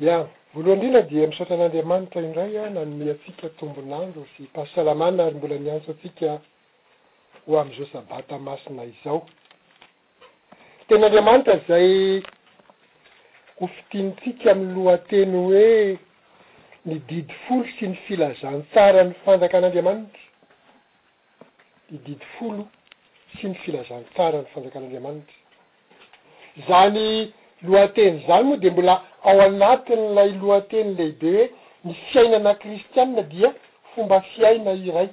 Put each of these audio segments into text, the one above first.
Ya. Voalohany indrindra dia misaotra an'Andriamanitra indray aho nanome antsika tombon'andro sy fahasalamana ary mbola niantso antsika ho amin'izao sabata masina izao. Fiteny Andriamanitra izay hofidiantsika amin'ny lohateny hoe Ny Didy Folo sy ny Filazantsaran'ny Fanjakan'Andriamanitra. Ny Didy Folo sy ny Filazantsaran'ny Fanjakan'Andriamanitra. Izany lohateny izany moa dia mbola ao anatin'ilay lohateny lehibe hoe Ny Fiainana Kristianina dia Fomba Fiaina Iray.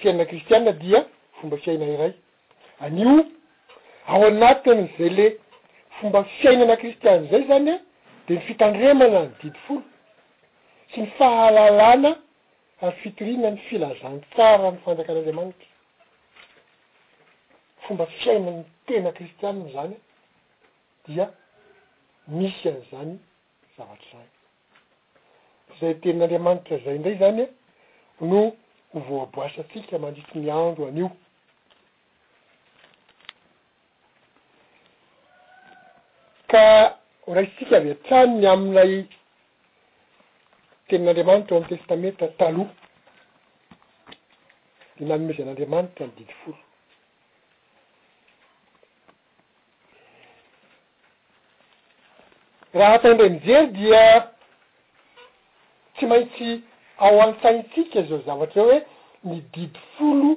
Fiainana kristiana dia fomba fiaina iray. Anio, ao anatin'izay le fomba fiainana kristiana izay izany an, dia ny fitandremana ny didy folo sy ny fahalalana ary fitoriana ny filazantsaran'ny fanjakan'Andriamanitra. Fomba fiainan'ny tena kristiana izany dia misy an'izany zavatra izany. Izay tenin'Andriamanitra izay indray izany no ho voaboasantsika mandritry ny andro anio. Ka horaisintsika avy hatrany ny amin'ilay tenin'Andriamanitra ao amin'ny Testamenta Taloha, dia nanomezan'Andriamanitra ny Didy Folo. Raha atao indray mijery dia tsy maintsy ao an-tsaintsika izao zavatra izao hoe ny didy folo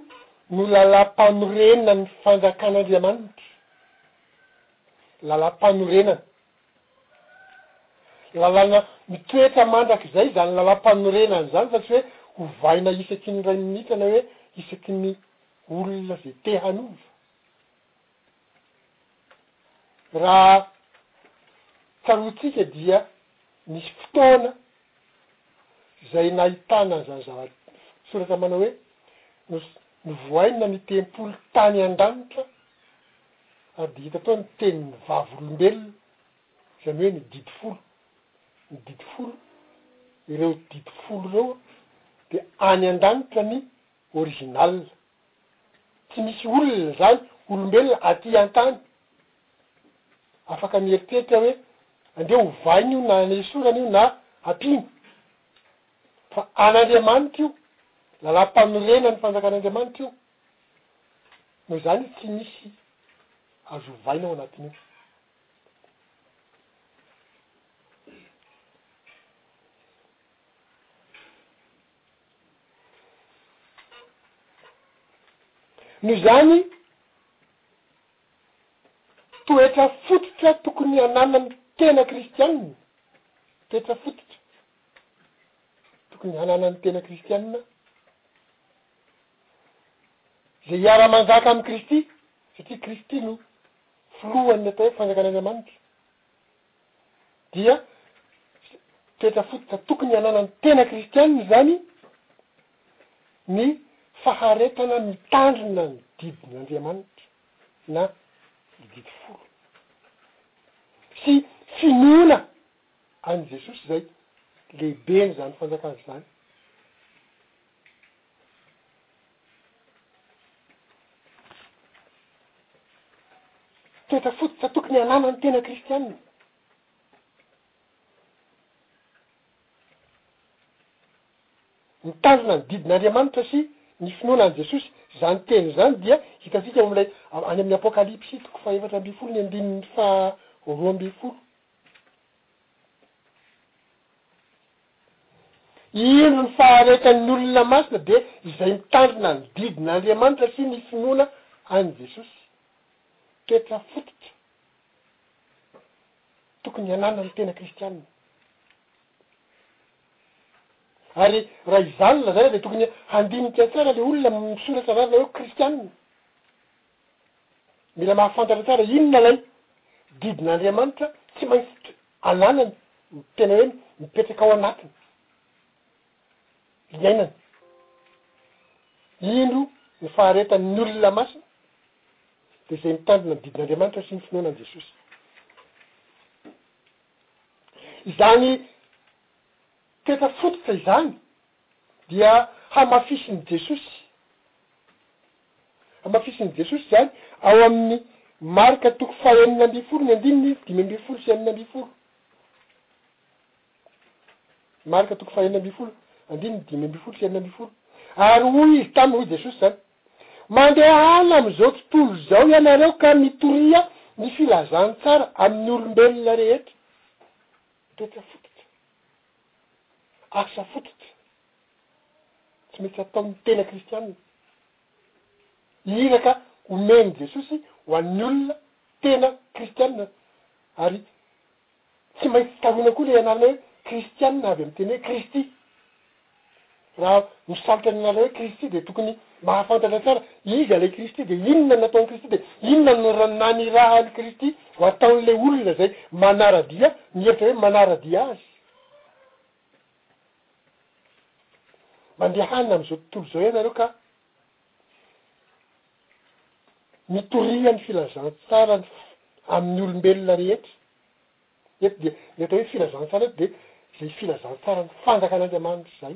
no lalàm-panorenan'ny fanjakan'Andriamanitra, lalàm-panorenana, lalàna mitoetra mandrakizay izany lalàm-panorenana izany fa tsy hoe ovaina isaky ny iray minitra na hoe isaky ny olona izay te hanova. Raha tsaroantsika dia nisy fotoana zay nahitana an'izany zava-tsoratra manao hoe, nos- novohaina ny tempoly tany an-danitra, ary dia hita tao ny tenin'ny vavolombelona, izany hoe ny didy folo, ny didy folo, ireo didy folo ireo dia any an-danitra ny original. Tsy misy olona zany olombelona aty antany afaka mieritreritra hoe andeha ovaina io na esorana io na ampiana fa an'Andriamanitra io, lalam-panorenan'ny fanjakan'Andriamanitra io, noho zany tsy misy azo ovaina ao anatin'io. Noho izany, toetra fototra tokony hananan'ny tena kristiana, toetra fototra tokony hananan'ny tena kristiana izay hiara-manjaka amin'i Kristy, satria Kristy no filohan'ny atao hoe fanjakan'Andriamanitra. dia toetra fototra tokony hananan'ny tena kristianina izany ny faharetana mitandrina ny didin'Andriamanitra na ny didy folo sy finoana an'i Jesosy izay lehiben'izany fanjakana izany. Toetra fototra tokony hananan'ny tena kristiana. Mitandrina ny didin'Andriamanitra sy ny finoana an'i Jesosy, izany teny izany dia hitantsika ao amin'ilay any amin'ny Apokalypsy toko fahefatra ambin'ny folo ny andininy faha roa ambin'ny folo. I indro ny faharetan' ny olona masina dia izay mitandrina ny didin' Andriamanitra sy ny finoana an'i Jesosy. Toetra fototra tokony hananan'ny tena kristianina. Ary raha izany no lazaina dia tokony handinika tsara ilay olona misoratra anarana hoe kristianina. Mila mahafantatra tsara inona ilay didin'Andriamanitra tsy maintsy ananany, tena hoe mipetraka ao anatiny iainana. Indro ny faharetan'ny olona masina dia izay mitandrina ny didin'Andriamanitra sy ny finoana an'i Jesosy. Izany toetra fototra izany dia hamafisin'i Jesosy, hamafisin'i Jesosy izany ao amin'ny Marka toko fahenina ambin'ny folo ny andininy dimy ambin'ny folo sy enina ambin'ny folo. Marka toko fahenina ambin'ny folo andininy dimy ambin'ny folo sy enina ambin'ny folo. Ary hoy izy taminy, hoy Jesosy izany, Mandehana amin'izao tontolo izao ianareo ka mitoria ny filazantsara amin'ny olombelona rehetra. Toetra fototra. asa fototra tsy mety ataon'ny tena kristianina. Iraka omen'i Jesosy ho an'ny olona tena kristianina ary tsy maintsy tsaroana koa ilay anarana hoe kristianina avy amin'ny teny hoe Kristy. Raha misalotra ny lalao hoe Kristy dia tokony mahafantatra tsara iza ilay Kristy dia inona no nataon'i Kristy dia inona no nanirahan'i Kristy ho ataon'ilay olona izay manara-dia, mihevitra hoe manara-dia Azy. Mandehana amin'izao tontolo izao ianareo ka mitorian'ny filazantsarany amin'ny olombelona rehetra Eto dia ny atao hoe filazantsara eto dia izay filazantsaran'ny fanjakan'Andriamanitra izay.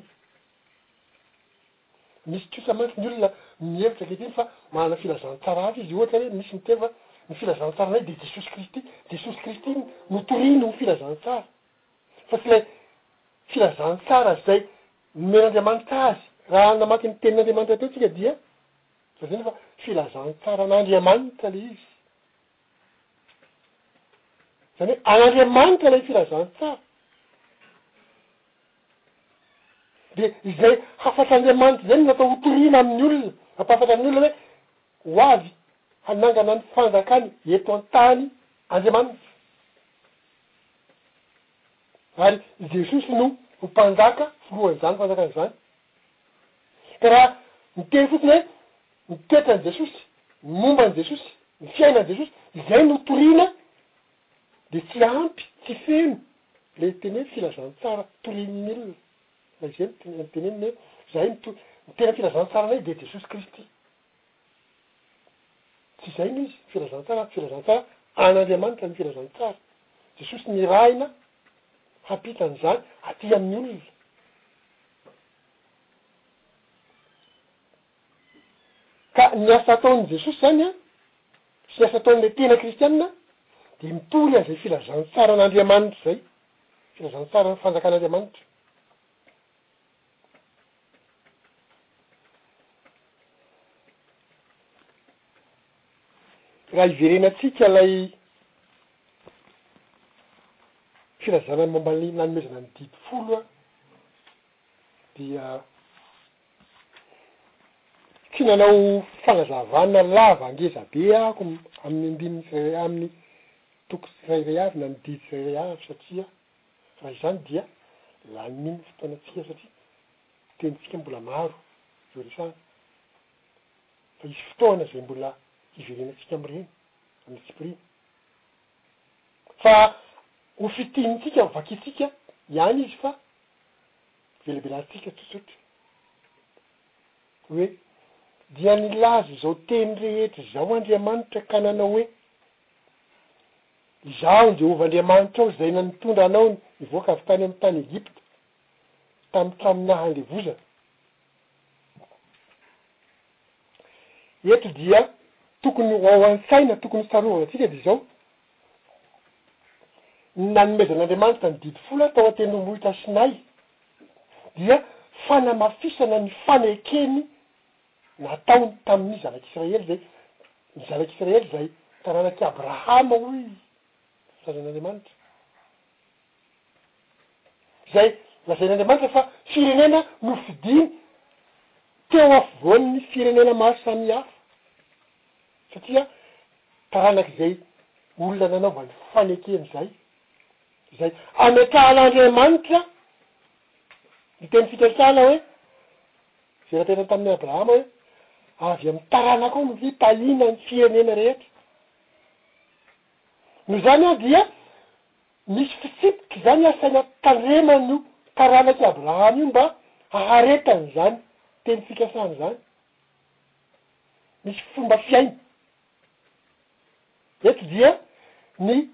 Misy kosa mantsy ny olona mihevitra ankehitriny fa manana filazantsara hafa izy, ohatra hoe misy miteny fa ny filazantsaranay dia Jesosy Kristy. Jesosy Kristy no toriany ho filazantsara fa tsy ilay filazantsara izay nomen'Andriamanitra azy. Raha namaky ny tenin'Andriamanitra teo tsika dia lazaina fa filazantsaran'Andriamanitra ilay izy. Izany hoe an'Andriamanitra ilay filazantsara. Dia izay hafatr'Andriamanitra izay no natao ho toriana amin'ny olona, hampahafatra ny olona hoe ho avy hanangana ny fanjakany eto an-tany Andriamanitra. Ary i Jesosy no ho Mpanjaka, Filohan'izany fanjakana izany. Ka raha miteny fotsiny hoe ny toetran'i Jesosy, ny momban'i Jesosy, ny fiainan'i Jesosy, izay no toriana dia tsy ampy, tsy feno le teny hoe filazantsara torian'ny olona. Fa izay no tena tenenina hoe zahay no to- ny tena filazantsaranay dia Jesosy Kristy. Tsy izay no izy, ny filazantsara, filazantsara an'Andriamanitra ny filazantsara. Jesosy nirahina hampita an'izany aty amin'ny olona. Ka ny asa ataon'i Jesosy izany an, sy ny asa ataon'ilay tena kristiana dia mitory an'izay filazantsaran'Andriamanitra izay, filazantsaran'ny fanjakan'Andriamanitra. Raha iverenantsika ilay filazana ny momba ny nanomezana ny didy folo dia tsy nanao fanazavana lava ngeza be aho amin'ny andininy tsirairay amin'ny toko tsirairay avy na ny didy tsirairay avy satria Raha izany dia lanin ny fotoanantsika satria tenintsika mbola maro eo resahana. Fa hisy fotoana izay mbola hiverenantsika amin'ireny amin'ny antsipiriany. Fa ho fitinintsika, ho vakintsika ihany izy fa velabelarintsika tsotsotra. Hoe, Dia nilaza izao teny rehetra izao Andriamanitra ka nanao hoe, Izaho Jehovah Andriamanitrao izay nitondra anao nivoaka avy tany amin'ny tany Egypta, tamin'ny tranonà handevozana. Eto dia tokony ho ao an-tsaina, tokony ho tsarovantsika dia izao, ny nanomezan'Andriamanitra ny didy folo tao an-tendrombohitra Sinay dia fanamafisana ny fanekeny nataony tamin' ny Zanak' Israely izay, ny Zanak' Israely izay taranak' i Abrahama, hoy ny filazan' Andriamanitra, izay lazain' Andriamanitra fa firenena nofidiny teo afovoan' ny firenena maro samihafa, satria taranak' izay olona nanaovany fanekena izay, izay ametrahan' Andriamanitra ny teny fikaikana hoe. Nizera tena tamin'i Abrahama hoe, Avy amin'ny taranakao no hitahianan'ny firenena rehetra. Noho izany an, dia misy fitsipika izany asaina tandreman'io taranak'i Abrahama io mba haharetany izany teny fikasana izany. Misy fomba fiaina. Eto dia ny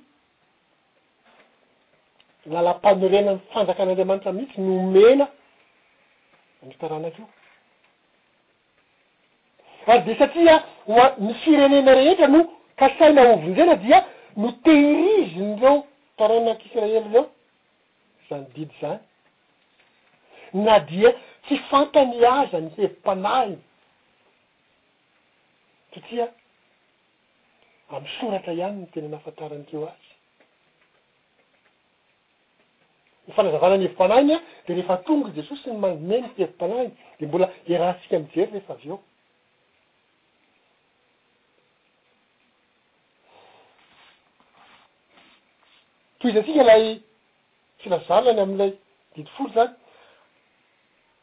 lalam-panorenan'ny fanjakan'Andriamanitra mihitsy no omena an'io taranaka io. Ary dia satria ho a, ny firenena rehetra no kasaina hovonjena dia notehirizin'ireo taranak'Israely ireo izany didy izany, na dia tsy fantany aza ny hevi-panahiny. Tsy tsia, amin'ny soratra ihany no tena nahafantaran'ireo azy. Ny fanazavana ny hevi-panahiny dia rehefa tonga i Jesosy ny manome ny hevi-panahiny dia mbola iarahantsika mijery rehefa avy eo. Tohizantsika ilay Tsy lazana ny amin'ilay didy folo izany.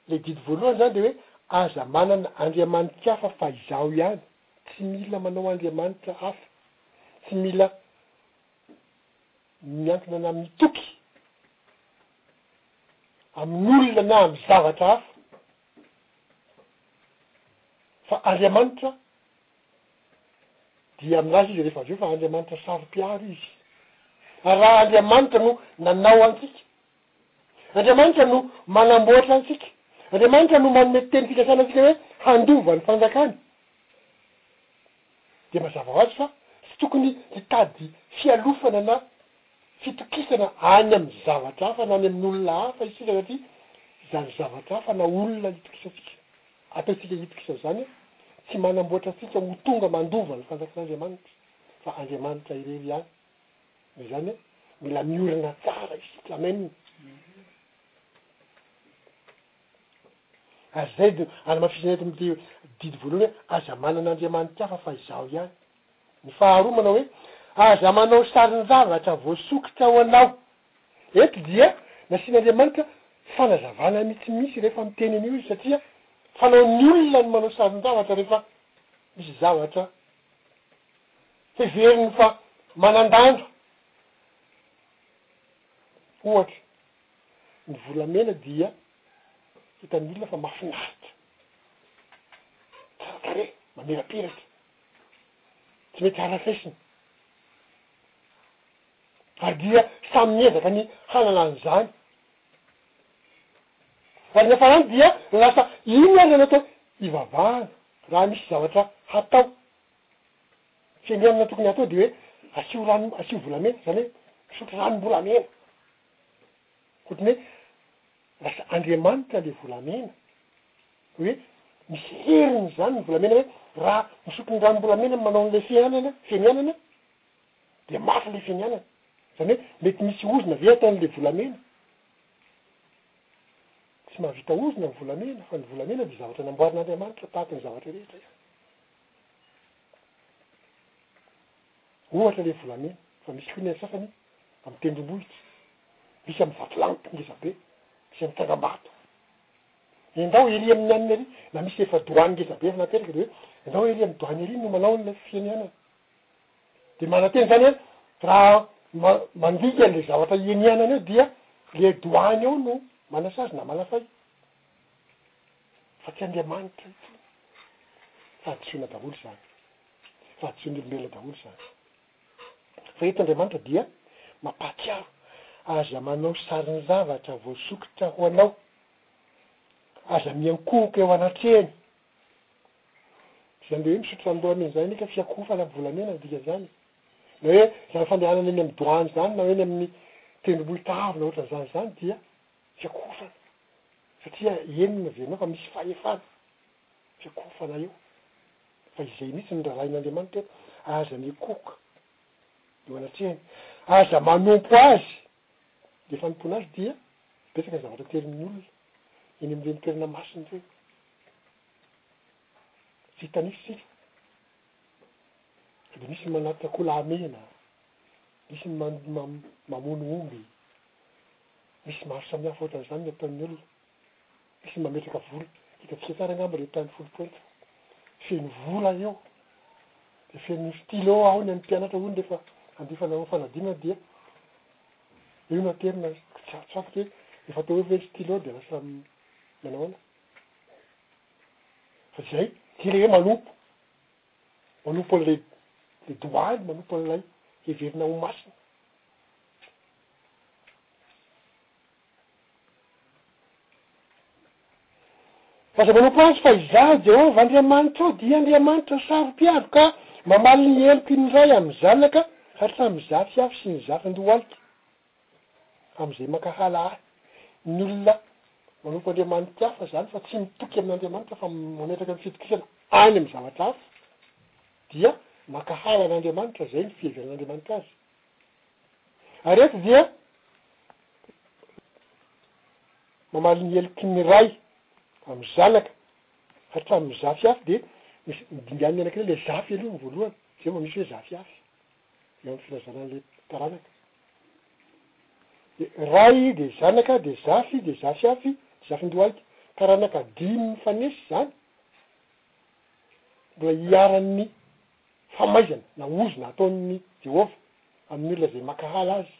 Ilay didy voalohany izany dia hoe, Aza manana andriamanitry hafa fa Izaho ihany. Tsy mila manao andriamanitra hafa. Tsy mila miankina na mitoky amin'olona na amin'ny zavatra hafa fa Andriamanitra Dia milaza izy rehefa avy eo fa Andriamanitra saro-piaro izy. Ary raha Andriamanitra no nanao antsika, Andriamanitra no manamboatra antsika, Andriamanitra no manome teny fikasana antsika hoe handova ny fanjakany, dia mazava ho azy fa tsy tokony hitady fialofana na fitokisana any amin'ny zavatra hafa na any amin'olona hafa isika satria izany zavatra hafa na olona itokisantsika. Ataontsika hitoky izao izany hoe tsy manamboatra antsika ho tonga mandova ny fanjakan'Andriamanitra fa Andriamanitra irery ihany. Izany hoe mila miorina tsara isika. Amen. Ary izay no anamafisana eto amin'ity didy voalohany hoe aza manana andriamani-kafa fa izaho ihany. Ny faharoa manao hoe aza manao sarin-javatra voasokitra ho anao Eto dia nasian'Andriamanitra fanazavana mitsimihisy rehefa miteny an'io izy satria fanaon'ny olona ny manao sarin-javatra rehefa misy zavatra heveriny fa manan-danja. Ohatra, ny volamena dia hitan'ny olona fa mahafinaritra, tsara tarehy, mamirapiratra, tsy mety harafesina. ary dia samy miezaka ny hanana an'izany. Ary ny farany dia lasa iny ary ianao toa hivavahana raha misy zavatra hatao. Fe ny olona tokony hatao dia hoe asio rano, asio volamena, izany hoe misotro ranom-bolamena. Ohatry ny hoe lasa Andriamanitra le volamena. Hoe misy heriny izany ny volamena hoe raha misotro ny ranom-bolamena manao an'ilay fianana, fenianana, dia mafy ilay fianianana. Izany hoe mety misy ozona ve ato amin'ilay volamena? Tsy mahavita ozona ny volamena, fa ny volamena dia zavatra namboarin'Andriamanitra tahaka ny zavatra rehetra ihany. Ohatra ilay volamena, fa misy koa ny an'ny sasany amin'ny tendrombohitra, misy amin'ny vatolampy ngeza be, misy amin'ny tsangambato. Endao ery amin'ny anona ery, na misy efa doany ngeza be efa napetraka dia hoe endao ery amin'ny doany ery no manao an'ilay fianianana. dia manantena izany hoe raha ma- mandika an'ilay zavatra ianianana eo dia le doigt-ny eo no manasazy na manafay, fa tsy Andriamanitra intsony, fahadisoana daholo izany, fahadisoan'ny olombelona daholo izany, fa eto Andriamanitra dia mampahatsiaro, aza manao sarin-javatra voasokitra ho anao, aza miankohoka eo anatrehany. Izany dia hoe misotro izany lohamena izany isika, fiakofana amin'ny volamena no dikan'izany. Na hoe izany fandehanana eny amin'ny douane izany na hoe eny amin'ny tendrombohitra avo na ohatran'izany izany dia fiakofana satria eny no heverinao fa misy fahefana, fiakofana eo. Fa izay mihitsy no rarahin'Andriamanitra hoe aza mikoka eo anatrehany, aza manompo azy. Ny fanompoana azy dia betsaka ny zavatra aterin'ny olona eny amin'ireny toerana masina ireny. Vita nisy tsika. Dia nisy ny manatitra akoho lahy mena, nisy ny mamono omby, misy maro samihafa ohatran'izany ny ataon'ny olona. Misy ny mametraka vola, hitantsika tsara angamba ilay tany folo pointy feno vola eo, dia feno stylo ao ny an'ny mpianatra hono rehefa handeha fanao fanadinana dia eo no aterina, tsy afaka hoe efa atao eo ve ny stylo dia lasa manao ahoana. Fa izay, tena hoe manompo, manompo an'ilay ilay doany, manompo an'ilay heverina ho masina. Aza manompo azy fa Izaho, Jehovah Andriamanitrao, dia Andriamanitra saro-piaro, ka mamaly ny heloky ny Ray amin'ny Zanaka, hatramin'ny zafy avy sy ny zafin-dohalika. amin'izay mankahala ahy. Ny olona manompo andriamanitra hafa izany fa tsy mitoky amin'Andriamanitra fa mametraka ny fitokisana any amin'ny zavatra hafa dia mankahala an'Andriamanitra, izay ny fiheveran'Andriamanitra azy. Ary eto dia mamaly ny heloky ny ray amin'ny zanaka hatramin'ny zafy afo dia misy, ny dingan'ny anankiray ilay zafy aloha ny voalohany, izay vao misy hoe zafy afy. Ny amin'ny filazana ilay taranaka. Dia ray dia zanaka dia zafy dia zafy afy dia zafin-dohainty. Taranaka dimy mifanesy izany. Mbola iharan'ny famaizana na ozona ataon'i Jehovah amin'ny olona izay mankahala azy.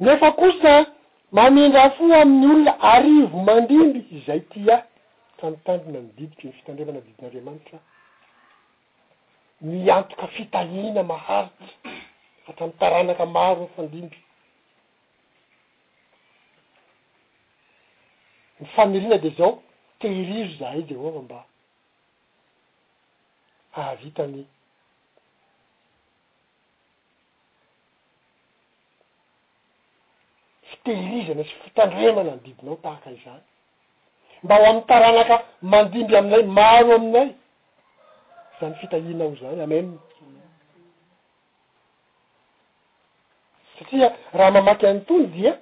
Nefa kosa mamindra fo amin'ny olona arivo mandimby izay tia ahy ka mitandrina ny didiko, ny fitandremana ny didin'Andriamanitra, miantoka fitahiana maharitra hatramin'ny taranaka maro mifandimby. Ny faniriana dia izao, Tehirizo izahay Jehovah mba hahavita ny fitehirizana sy fitandremana ny bibinao tahaka izany, mba ho amin'ny taranaka mandimby aminay maro aminay izany fitahianao izany. Amen. Satria raha mamaky an'itony dia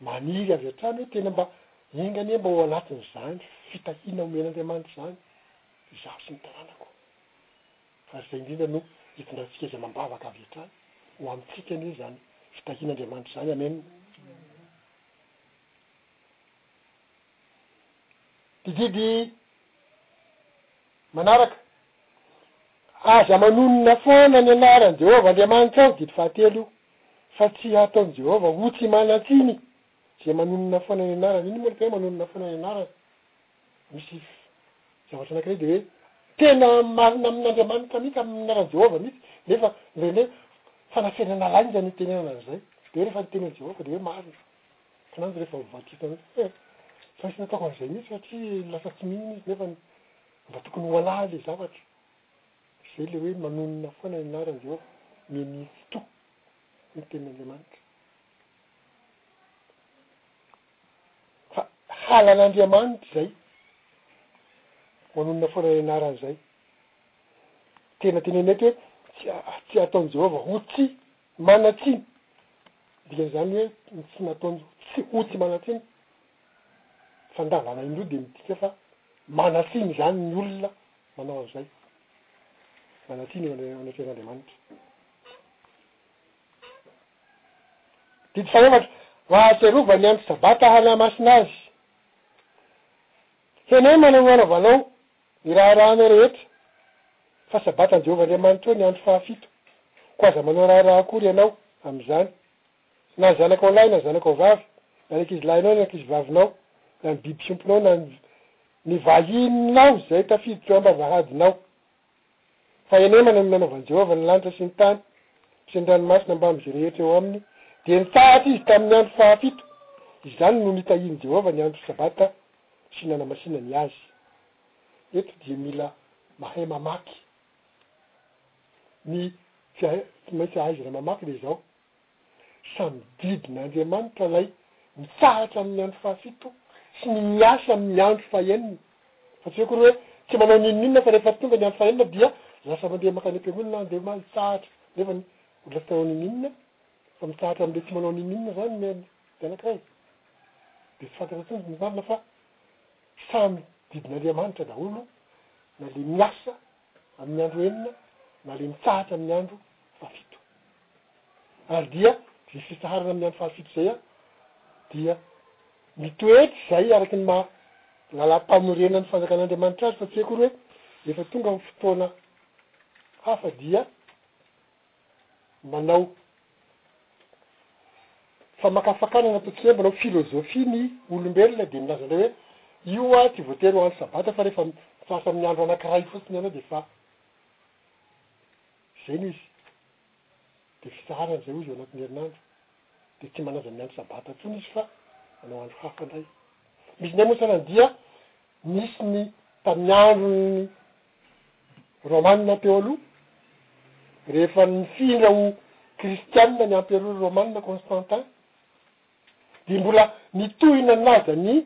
maniry avy hatrany hoe tena mba enga anie mba ho anatin'izany fitahiana omen'Andriamanitra izany izaho sy ny taranako. Ary izay indrindra no hitondrantsika izy amam-bavaka avy hatrany ho amintsika anie izany fitahian'Andriamanitra izany. Amen. Dididy. Manaraka, Aza manonona foana ny anaran'i Jehovah Andriamanitrao, didy fahatelo io, fa tsy hataon'i Jehovah ho tsy manan-tsiny izay manonona foana ny anarany. Inona moa ilay hoe manonona foana ny anarany? Misy zavatra anankiray dia hoe tena marina amin'Andriamanitra mihitsy, amin'ny anaran'i Jehovah mihitsy, nefa indraindray fanafenana lainga no itenenana an'izay. Tsy dia hoe rehefa niteny an'i Jehovah dia hoe marina. Kinazy rehefa mivadika tany hoe eh! Tsy maintsy nataoko an'izay mihitsy satria lasa tsy mino izy nefany mba tokony ho anà ilay zavatra. Izay ilay hoe manonona foana ny anaran'i Jehovah, mianiany fitoha, hoy ny Tenin'Andriamanitra. Fa halan'Andriamanitra izay manonona foana ny anarany izay. Tena teneniny eto hoe tsy tsy hataon'i Jehovah ho tsy Ho manan-tsiny, dia izany hoe ny tsy nataony tsy ho tsy manan-tsiny. Fandavana indroa dia midika fa manan-tsiny izany ny olona manao an'izay. Manan-tsiny eo anatrehan'Andriamanitra. Didy fahefatra, Mahatsiarova ny andro sabata hanamasina azy. Henenana ny hanaovanao Ny raharahanao rehetra. Fa Sabatan'i Jehovah Andriamanitrao ny andro fahafito. Koa aza manao raharaha akory ianao amin'izany, na ny zanakao lahy na ny zanakao vavy, na ny ankizy lahinao na ny ankizy vavinao, na ny biby fiompinao na ny vahininao izay tafiditra ao am-bavahadinao. Fahenenana no nanaovan'i Jehovah ny lanitra sy ny tany sy ny ranomasina mbamin'izay rehetra eo aminy, dia nitsahatra izy tamin'ny andro fahafito. Izany no nitahian'i Jehovah ny andro Sabata sy nanamasinany azy. Eto dia mila mahay mamaky. Ny tsy maintsy ahaizana mamaky dia izao. Samy didin' Andriamanitra ilay mitsahatra amin'ny andro fahafito sy ny miasa amin'ny andro fahenina, fa tsy hoe akory hoe tsy manao n'inon'inona fa rehefa tonga ny andro fahenina dia lasa mandeha mankany am-piangonana aho ndeha mitsahatra nefa ny olona tsy nanao n'inon'inona fa mitsahatra amin'ilay tsy manao n'inon'inona izany ny anankiray dia tsy fantatra intsony ny marina fa samy didin' Andriamanitra daholo na ilay miasa amin'ny andro enina na le mitsahatra amin'ny andro fahafito. Ary dia zay fitsaharana amin'ny andro fahafito zay a dia mitoetry zay araky ny maha lalam-panorenan'ny fanjakan'Andriamanitra azy fa tsy akory hoe efa tonga ny fotoana hafa dia manao famakafakana na toa tsy hoe manao filozofia ny olombelona dia milaza indray hoe io hoa tsy voatery ho andro sabata fa rehefa mitsahatra amin'ny andro anankiray fotsiny ianao dia efa izay no izy dia fitsaharana izay hozy eo anatin'ny herinandro dia tsy manaja ny andro sabata intsony izy fa manao andro hafa indray misy indray moa sanany dia Nisy ny tamin'ny andron'ny Romana teo aloha, rehefa nifindra ho kristiana ny emperora romana Constantin, dia mbola nitohy nanaja ny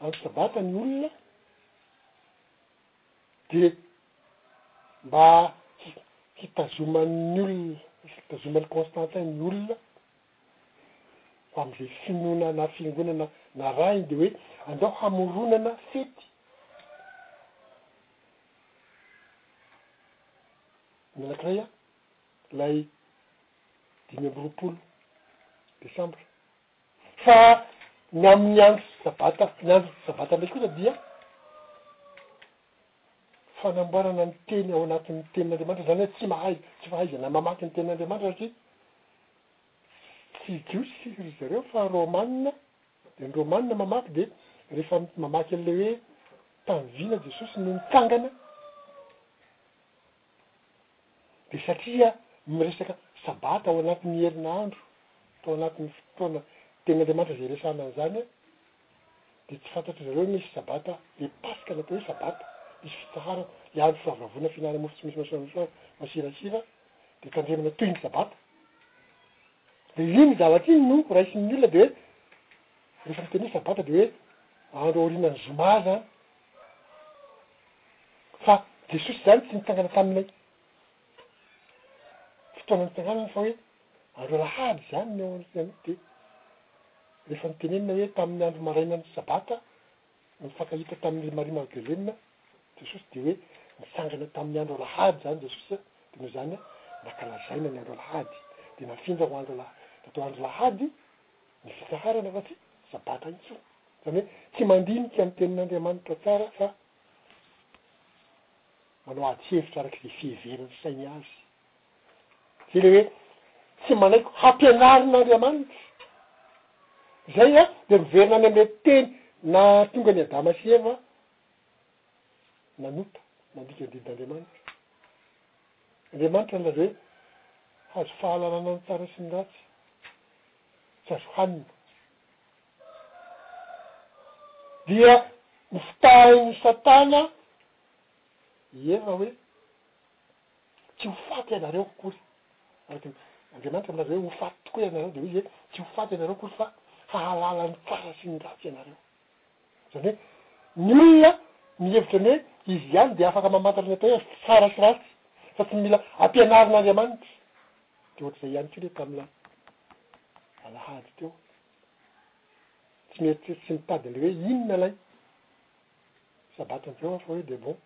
andro sabata ny olona, dia mba hi- hitazoman'ny olona, hitazoman'i Constantin ny olona. an'le finoana na fiangonana narahiny de hoe andao hamoronana fety ny anakiray a, lay dimy amby roapolo desambra fa ny amin'ny andro sabata, ny andro sabata ndray kosa dia fanamboarana ny teny ao anatin'ny tenin'Andriamanitra, zany hoe tsy mahay, tsy fahaizana mamaky ny tenin'Andriamanitra satria. Tsy jiosy ry zareo fa Rômana, dia ny Rômana mamaky dia rehefa mamaky an'ilay hoe tamin'ny vina Jesosy no nitsangana dia satria miresaka sabata ao anatin'ny herinandro, tao anatin'ny fotoana tenin'Andriamanitra izay iresahana an'izany. dia tsy fantatry zareo ny misy sabata le paska natao hoe sabata misy fitsaharana le andro fahavolavoana fihinanana mofo tsy misy masira masirasira dia tandremana toy ny sabata dia iny zavatra iny no raisin'ny olona dia hoe rehefa miteny hoe sabata dia hoe andro aorianan'ny zoma zany fa jesosy zany tsy nitsangana tamin'ilay Fotoana nitsanganany fa hoe ary alahady izany ny ao aorian'io dia rehefa notenenina hoe tamin'ny andro marainan'ny sabata nifankahita tamin'ilay Maria Magdalena Jesosy dia hoe nitsangana tamin'ny andro alahady izany Jesosy dia noho izany nankalazaina ny andro alahady dia nafindra ho andro alahady natao andro alahady ny fitsaharana fa tsy sabata intsony izany hoe tsy mandinika ny tenin'Andriamanitra tsara fa manao ady hevitra araka izay fiheveran'ny sainy azy, izay ilay hoe tsy manaiky hampianarin'Andriamanitra izay a, dia miverina any amin'ilay teny nahatonga an'i Adama sy Eva nanota, nandika ny didin'Andriamanitra. Andriamanitra nilaza hoe, hazo fahalalana ny tsara sy ny ratsy tsy azo hanina. Dia nofitahin'i Satana i Eva hoe, Tsy ho faty ianareo akory. Araka ny Andriamanitra milaza hoe, Ho faty tokoa ianareo. Dia hoy izy hoe, Tsy ho faty ianareo akory fa hahalala ny tsara sy ny ratsy ianareo. Izany hoe, ny olona mihevitra ny hoe izy ihany dia afaka mamantatra ny atao hoe tsara sy ratsy fa tsy mila ampianarin'Andriamanitra. Dia ohatr'izay ihany koa ilay tamin'ilay alahady teo. Tsy mety tsy mitady ny hoe inona ilay Sabaton'i Jehovah fa hoe dia bon.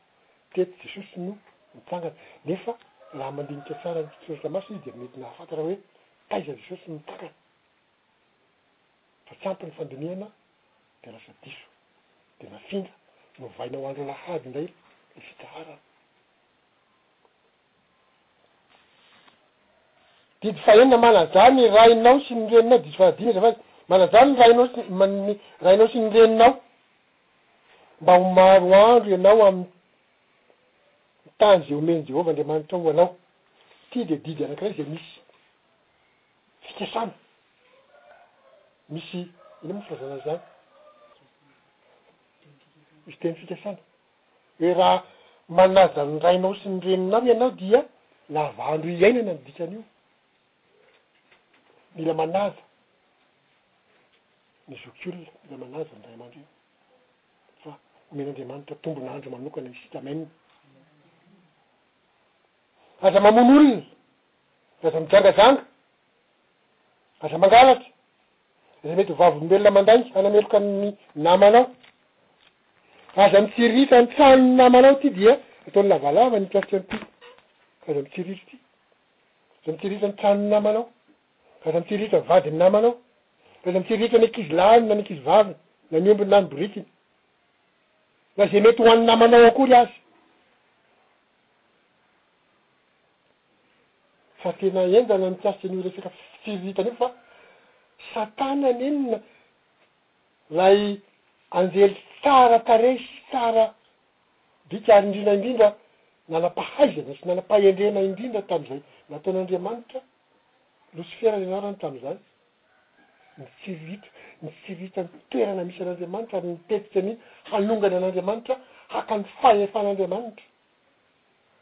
Teto Jesosy no nitsangana. Nefa raha mandinika tsara ny Soratra Masina izy dia mety nahafantatra hoe taiza Jesosy nitsangana. Fa tsy ampy ny fandinihana dia lasa diso. Dia nafindra, novaina ho andro Alahady indray ilay fitsaharana. Didy fahenina, Manajà ny rainao sy ny reninao. Didy fahadimy, Azafady, manajà ny rainao sy ny, ny rainao sy ny reninao mba ho maro andro ianao amin'ny tany izay omen'i Jehovah Andriamanitrao ho anao. Ity dia didy anankiray izay misy fikasana. Misy, inona moa ny filazana an'izany? Misy teny fikasana. Dia raha manaja ny rainao sy ny reninao ianao dia lava andro hiainana ny dikan'io. Mila manaja ny zokiolona, mila manaja ny ray aman-dreny fa omen'Andriamanitra tombon'andro manokana isika. Amen. Aza mamono olona, aza mijangajanga, aza mangalatra. izay mety ho vavolombelona mandainga hanameloka ny namanao. Aza mitsiriritra ny tranon'ny namanao ity dia ataony lavalava ny mpiatrika an'ity. Aza mitsiriritra ity. Aza mitsiriritra ny tranon'ny namanao. Aza mitsiriritra ny vadin'ny namanao. Aza mitsiriritra ny ankizy lahiny na ny ankizy vaviny na ny ombiny na ny borikiny. Na izay mety ho an'ny namanao akory aza. Fa tena henjana mikasika an'io resaka firiritana io fa satana nenina ilay anjely tsara tarehy sy tsara bika ary indrindra indrindra nanam-pahaizana sy nanam-pahendrena indrindra tamin'izay nataon'Andriamanitra, Losifera ny anarany tamin'izany, nitsiriritra, nitsiriritra ny toerana misy an'Andriamanitra ary nitetika ny hanongana an'Andriamanitra haka ny fahefan'Andriamanitra.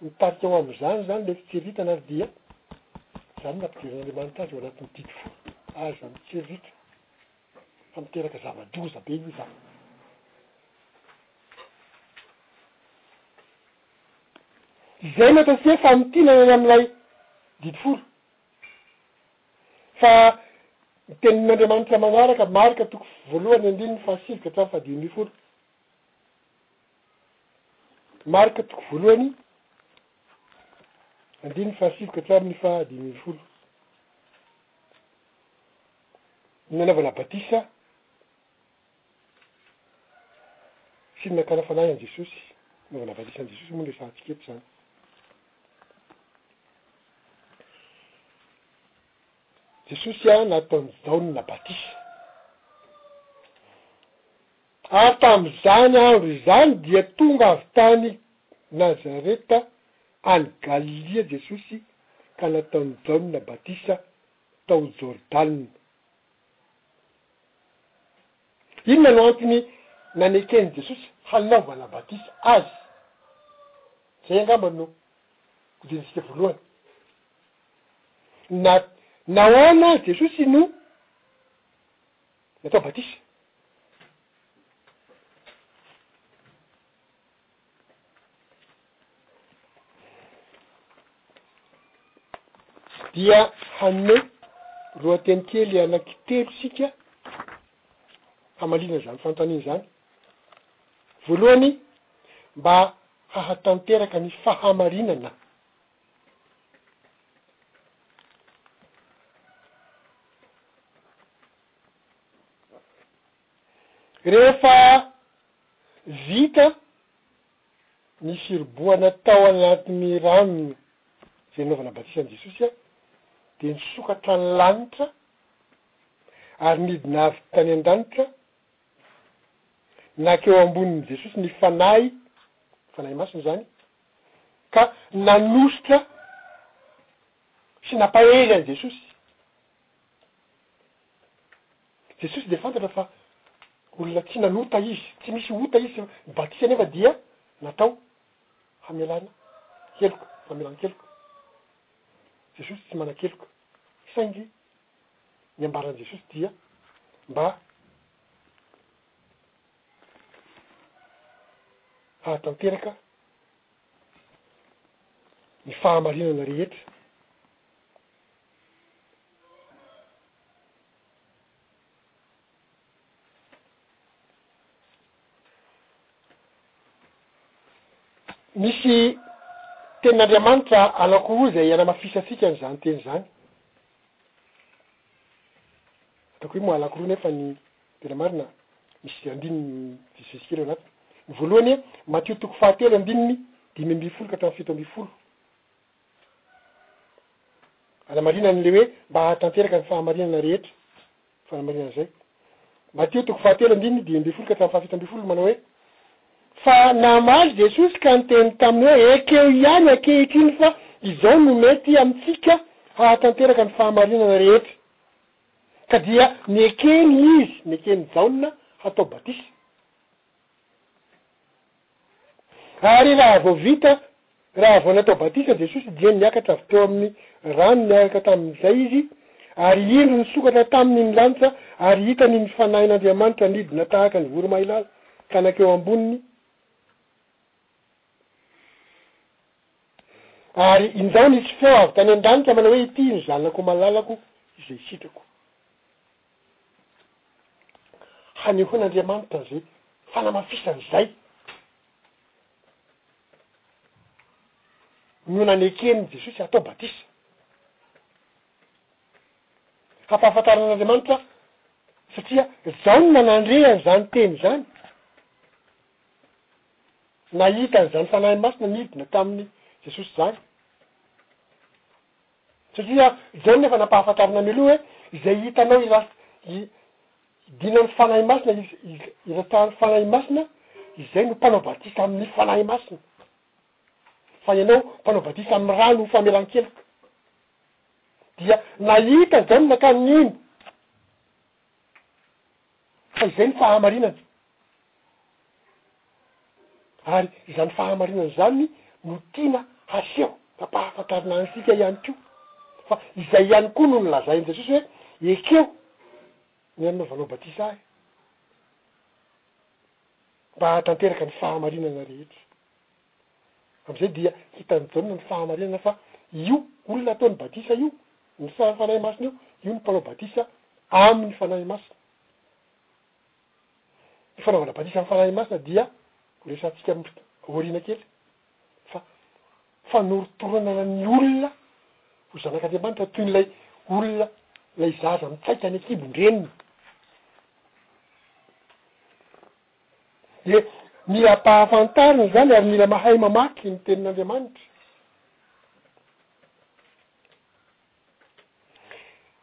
Ny tarika ao amin'izany izany ilay fitsiriritana ary dia izany no nampidirin'Andriamanitra azy ao anatin'ny didy folo, Aza mitsiriritra fa miteraka zava-doza be io izany. Izay no ataontsika hoe famintinana any amin'ilay didy folo. Fa ny tenin'Andriamanitra manaraka, Marka toko voalohany andininy fahasivy ka hatramin'ny fahadimy ambin'ny folo. Marka toko voalohany, andininy fahasivy ka hatramin'ny fahadimy ambin'ny folo. Ny nanaovana batisa sy ny nakana fanahy an'i Jesosy, nanaovana batisa an'i Jesosy moa no resahantsika eto izany. Jesosy nataon'i Jaona batisa. Ary tamin'izany andro izany dia tonga avy tany Nazareta any Galilia Jesosy ka nataon'i Jaona batisa tao Jordana. Inona no antony naneken'i Jesosy hanaovana batisa azy? Izay angamba no hodiantsika voalohany. Na, nahoana Jesosy no Ny atao batisa. Dia hanome lohateny kely anankitelo isika hamaliana izany fanontaniana izany. Voalohany, mba hahatanteraka ny fahamarinana. Rehefa vita ny firobohana tao anatin'ny rano izay nanaovana batisa an'i Jesosy aho, dia nisokatra ny lanitra ary nidina avy tany an-danitra naka eo ambonin'i Jesosy ny Fanahy, Fanahy Masina izany, ka nanosika sy nampahery an'i Jesosy. Jesosy dia fantatra fa olona tsy nanota Izy, tsy misy ota Izy, fa ny batisa anefa dia natao hamelana heloka, famelan-keloka. Jesosy tsy manan-keloka, saingy ny ambaran'i Jesosy dia mba. hahatanteraka ny fahamarinana rehetra misy tenin'Andriamanitra alakoa izay hanamafisantsika an'izany teny izany ataoko hoe moa alakoa nefa ny Tena marina, misy andininy misy zezika ireo anatiny. Ny voalohany, Matio toko fahatelo andininy dimy ambin'ny folo ka hatramin'ny fito ambin'ny folo. Anamarinany ilay hoe mba hahatanteraka ny fahamarinana rehetra, fanamarinana izay. Matio toko fahatelo andininy dimy ambin'ny folo ka hatramin'ny fahafito ambin'ny folo manao hoe, Fa namaly Jesosy ka niteny taminy hoe, Ekeo ihany ankehitriny fa izao no mety amintsika hahatanteraka ny fahamarinana rehetra. Ka dia nekeny izy, neken'i Jaona hatao batisa. Ary raha vao vita, raha vao natao batisa Jesosy dia niakatra avy teo amin'ny rano niaraka tamin'izay izy, ary indro nisokatra taminy ny lanitra, ary hitany ny Fanahin'Andriamanitra nidina tahaka ny voromahilahy ka nankeo amboniny, Ary indao nisy feo avy tany an-danitra manao hoe, Ity ny Zanako malalako izay sitrako. Hanehoan'Andriamanitra izay fanamafisany izay no naneken'i Jesosy hatao batisa. Hampahafantarana an'Andriamanitra satria Jaona nandre an'izany teny izany. nahita an'izany Fanahy Masina nidina tamin'i Jesosy izany. Satria Jaona efa nampahafantarina mialoha hoe, izay hitanao iras- i- dinan'ny Fanahy Masina, iz- iz- iratsahan'ny Fanahy Masina, izay no mpanao batisa amin'ny Fanahy Masina. Fa ianao mpanao batisa amin'ny rano ho famelan-keloka. Dia nahita Jaona ka nino. Fa izay ny fahamarinana. Ary izany fahamarinana izany no tiana haseho ampahafantarina antsika ihany koa. Fa izay ihany koa no nolazain'i Jesosy hoe, Ekeo ny hanaovanao batisa ahy, mba hahatanteraka ny fahamarinana rehetra. Amin'izay dia hitan'i Jaona ny fahamarinana fa io olona ataony batisa io, ny saran'ny Fanahy Masina io, io no mpanao batisa amin'ny Fanahy Masina. Io fanaovana batisa amin'ny Fanahy Masina dia horesahantsika aoriana kely fa fanorotoroanana ny olona ho zanak'Andriamanitra toy ilay olona, ilay zaza mitsaika any an-kibon-dreniny. Dia mila ampahafantarina izany ary mila mahay mamaky ny Tenin'Andriamanitra.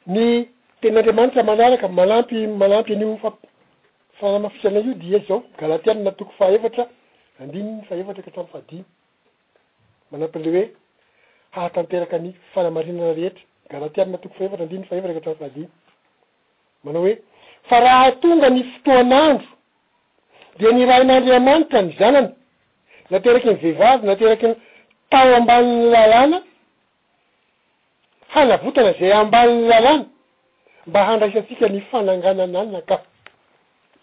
Ny Tenin'Andriamanitra manaraka manampy manampy an'io fa fanamafisana io dia izao, Galatiana toko fahaefatra andininy fahefatra ka hatramin'ny fahadimy. Manampy an'ilay hoe hahatanteraka ny fanamarinana rehetra, Galatiana toko fahefatra andininy fahefatra ka hatramin'ny fahadimy. Manao hoe, Fa raha tonga ny fotoan'andro, dia nirahin'Andriamanitra ny Zanany, nateraky ny vehivavy, nateraky ny tao ambanin'ny Lalàna, hanavotana izay ambanin'ny Lalàna, mba handraisantsika ny fananganan'anna ka.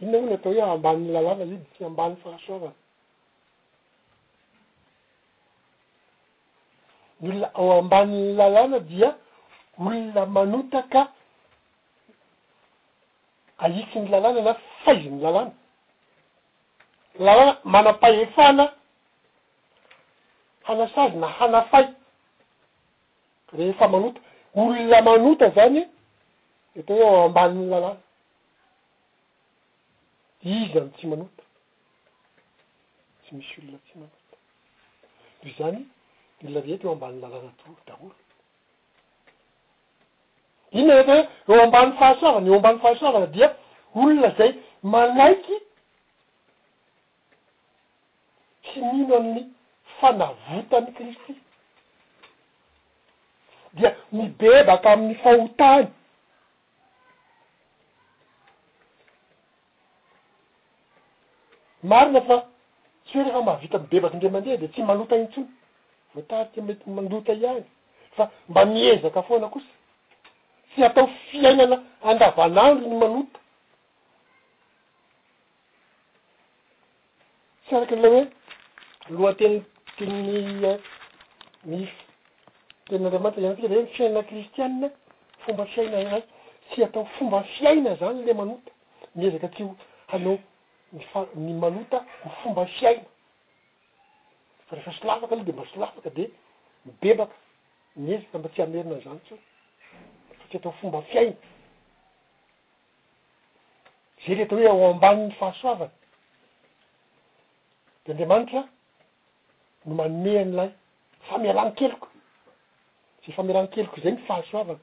Inona moa no atao hoe ambanin'ny Lalàna? Idy, ambanin'ny fahasoavana. ny olona ao ambanin'ny lalàna dia olona manotaka ahitsy ny lalàna na faizy ny lalàna, lalàna manam-pahefana hanasazy na hanafay rehefa manota, olona manota zany ny atao hoe ao ambanin'ny lalàna, Iza no tsy manota? Tsy misy olona tsy manota. Noho izany, ny olona rehetra eo ambany lalàna daholo. Inona ny atao hoe eo ambany fahasoavana? Eo ambany fahasoavana dia olona izay manaiky sy mino an'ny fanavotan'i Kristy, dia mibebaka amin'ny fahotany. Marina fa tsy hoe rehefa mahavita mibebaka indray mandeha dia tsy manota intsony, voatarika mety manota ihany fa mba miezaka foana kosa, tsy atao fiainana andavanandro ny manota. Tsy araka ilay hoe lohateny tian'ny ny tenin'Andriamanitra hiantsika dia hoe ny fiainana kristianina, fomba fiaina iray. Tsy atao fomba fiaina izany ilay manota, miezaka tsy ho hanao ny fa- ny manota ho fomba fiaina. Fa rehefa solafaka aloha dia mba solafaka dia mibebaka, miezaka mba tsy hamerina an'izany intsony, fa tsy atao fomba fiaina. Izay ilay atao hoe ao ambanin'ny fahasoavany dia Andriamanitra no manome an'ilay famelan-keloka, izay famelan-keloka izay ny fahasoavana,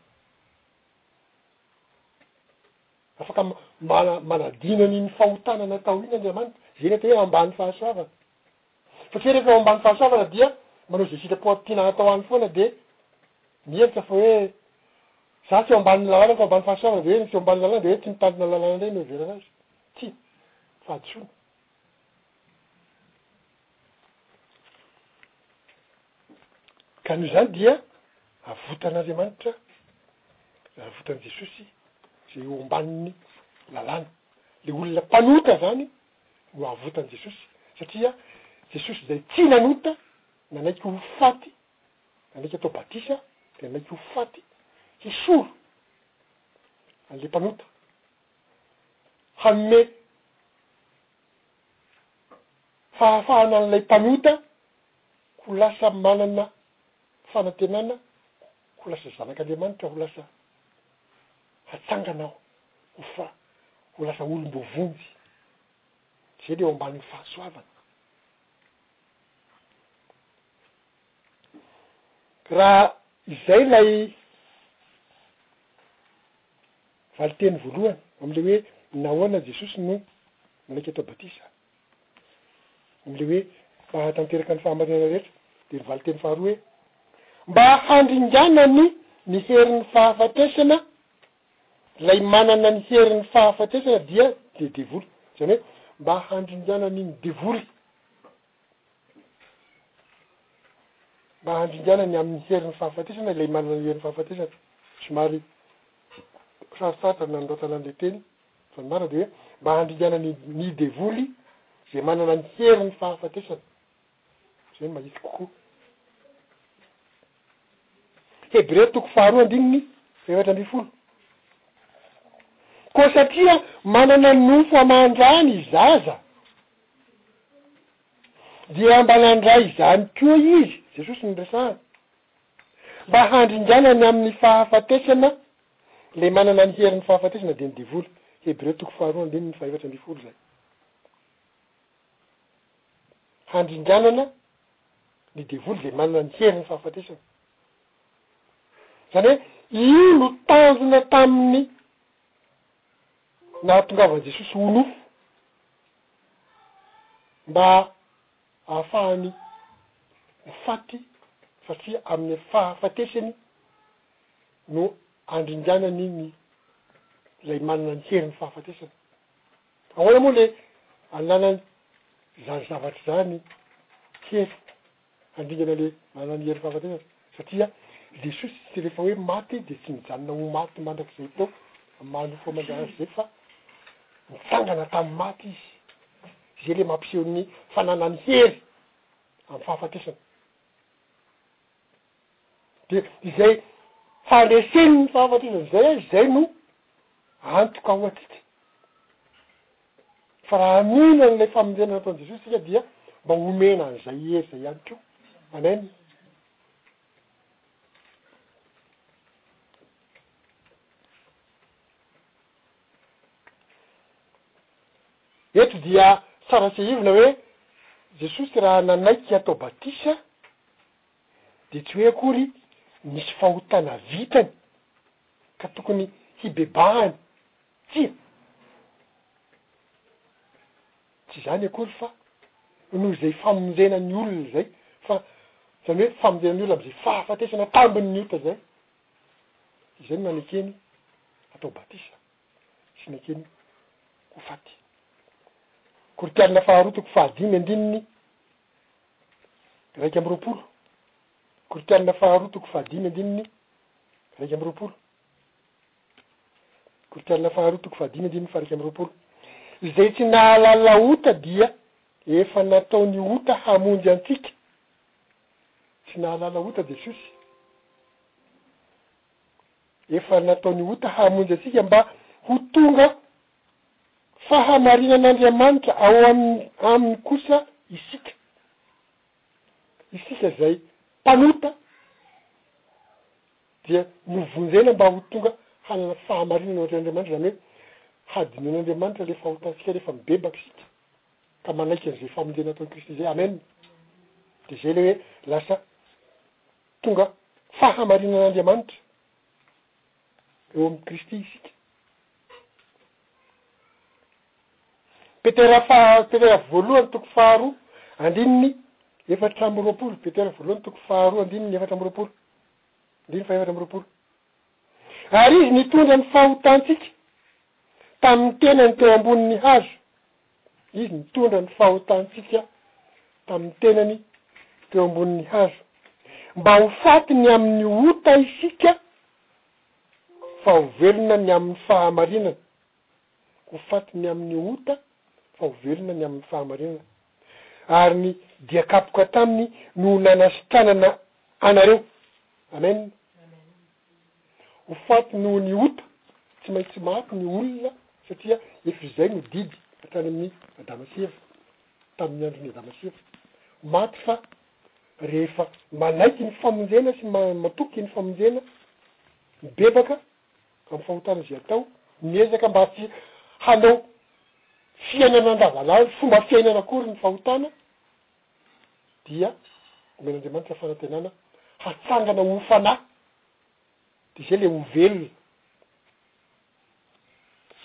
afaka ma- manadino an'iny fahotana natao iny Andriamanitra, izay ilay atao hoe ambany fahasoavana. Fa tsy hoe rehefa ao ambany fahasavana dia manao izay sitrapo any tiana hatao any foana dia mihevitra fa hoe za tsy ao ambanin'ny lalàna fa ao ambany fahasavana dia hoe ny tsy ao ambanin'ny lalàna dia hoe tsy mitandrina ny lalàna indray no heverana azy. Tsia. Fahadisoana. Ka noho izany dia avotan'Andriamanitra, avotan'i Jesosy izay eo ambanin'ny lalàna. Ilay olona mpanota izany no avotan'i Jesosy satria Jesosy izay tsy nanota nanaiky ho faty, nanaiky atao batisa dia nanaiky ho faty hisolo an'ilay mpanota, hanome fahafahana an'ilay mpanota ho lasa manana fanantenana, ho lasa zanak'Andriamanitra, ho lasa Hatsangana aho ho fa ho lasa olom-boavonjy, izay dia eo ambanin'ny fahasoavana. Raha izay ilay valinteny voalohany, amin'ilay hoe nahoana Jesosy no nanaitra atao batisa. Amin'ilay hoe mba hahatanteraka ny fahamarinana rehetra dia ry valinteny faharoa hoe, mba handringanany ny herin'ny fahafatesana, ilay manana ny herin'ny fahafatesana dia dia devoly, izany hoe mba handringanany ny devoly, mba handringanany amin'ny herin'ny fahafatesana ilay manana ny herin'ny fahafatesana. Somary sarotsarotra ny nanoratana an'ilay teny Fa ny marina dia hoe mba handringana ny ny devoly izay manana ny herin'ny fahafatesana. Izay no mahitsy kokoa. Hebreo toko faharoa andininy efatra ambin'ny folo. Koa satria manana nofo aman-dra ny zaza, dia mba nandray izany koa izy, Jesosy no resahana, Mba handringana ny amin'ny fahafatesana, ilay manana ny herin'ny fahafatesana dia ny devoly, Hebreo toko faharoa andininy fahefatra ambin'ny folo izay. Handringanana ny devoly izay manana ny herin'ny fahafatesana. Izany hoe io no tanjona tamin'ny nahatongavan'i Jesosy ho nofo, mba hahafahany ho faty satria amin'ny fahafatesany no andringanany ny ilay manana ny herin'ny fahafatesana. Ahoana moa le ananany izany zavatra izany hery handringana le manana ny herin'ny fahafatesana? Satria Jesosy tsy rehefa hoe maty dia tsy mijanona ho maty mandrakizay teo amin'ny maha nofo aman-janany izay fa nitsangana tamin'ny maty Izy. Izay ilay mampiseho ny fananany hery amin'ny fahafatesana. Dia izay fandreseny ny fahafatesana izay izay no antoka ho antsika. Fa raha mino an'ilay famonjena nataon'i Jesoa isika dia mba homena an'izay hery izay ihany koa. Amen. Eto dia tsara tsiahivina hoe Jesosy raha nanaiky hatao batisa dia tsy hoe akory nisy fahotana vitany ka tokony hibebahany. Tsia. Tsy izany akory fa noho izay famonjena ny olona izay fa izany hoe famonjena ny olona amin'izay fahafatesana tambin'ny ota izay, izay no nanekeny hatao batisa sy nekeny ho faty. Koritianina faharoa toko fahadimy andininy iraika amby roapolo. Koritianina faharoa toko fahadimy andininy iraika amby roapolo. Kolontsaina faharoa toko fahadimy andininy fahairaika amby roapolo, Izay tsy nahalala ota dia efa nataony ota hamonjy antsika. Tsy nahalala ota Jesosy. Efa nataony ota hamonjy antsika mba ho tonga fahamarinan'Andriamanitra ao Aminy kosa isika. Isika izay mpanota. dia novonjena mba ho tonga hanana fahamarinana ao an-tsenan'Andriamanitra, izany hoe hadinon'Andriamanitra ilay fahotantsika rehefa mibebaka isika ka manaiky an'izay famonjena ataon'i Kristy izay. Amen! Dia izay ilay hoe lasa tonga fahamarinan'Andriamanitra eo amin'i Kristy isika. Petera faha, Petera voalohany toko faharoa andininy efatra amby roapolo, Petera voalohany toko faharoa andininy efatra amby roapolo. andininy fahaefatra amby roapolo. Ary izy nitondra ny fahotantsika tamy ny tenany teo ambony ny hazo, izy nitondra ny fahotantsika tamy ny tenany teo ambony ny hazo, mba ho faty ny amy ny ota isika, fa ho velona ny amy ny fahamarinana. ho faty ny amin'ny ota fa ho velona ny amin'ny fahamarinana. Ary ny dia kapoka taminy no nanasitranana anareo. Amen. Ho faty noho ny ota, tsy maintsy maty ny olona satria efa izay no didy hatrany amin'ny Adama sy Eva, tamin'ny andron'i Adama sy Eva. Maty fa rehefa manaiky ny famonjena sy matoky ny famonjena, mibebaka, amin'ny fahotana izay atao, miezaka mba tsy hanao fiainana andavanandro, fomba fiainana akory ny fahotana, dia omen'Andriamanitra fanantenana hatsangana ho fanahy, de izay le ho velona,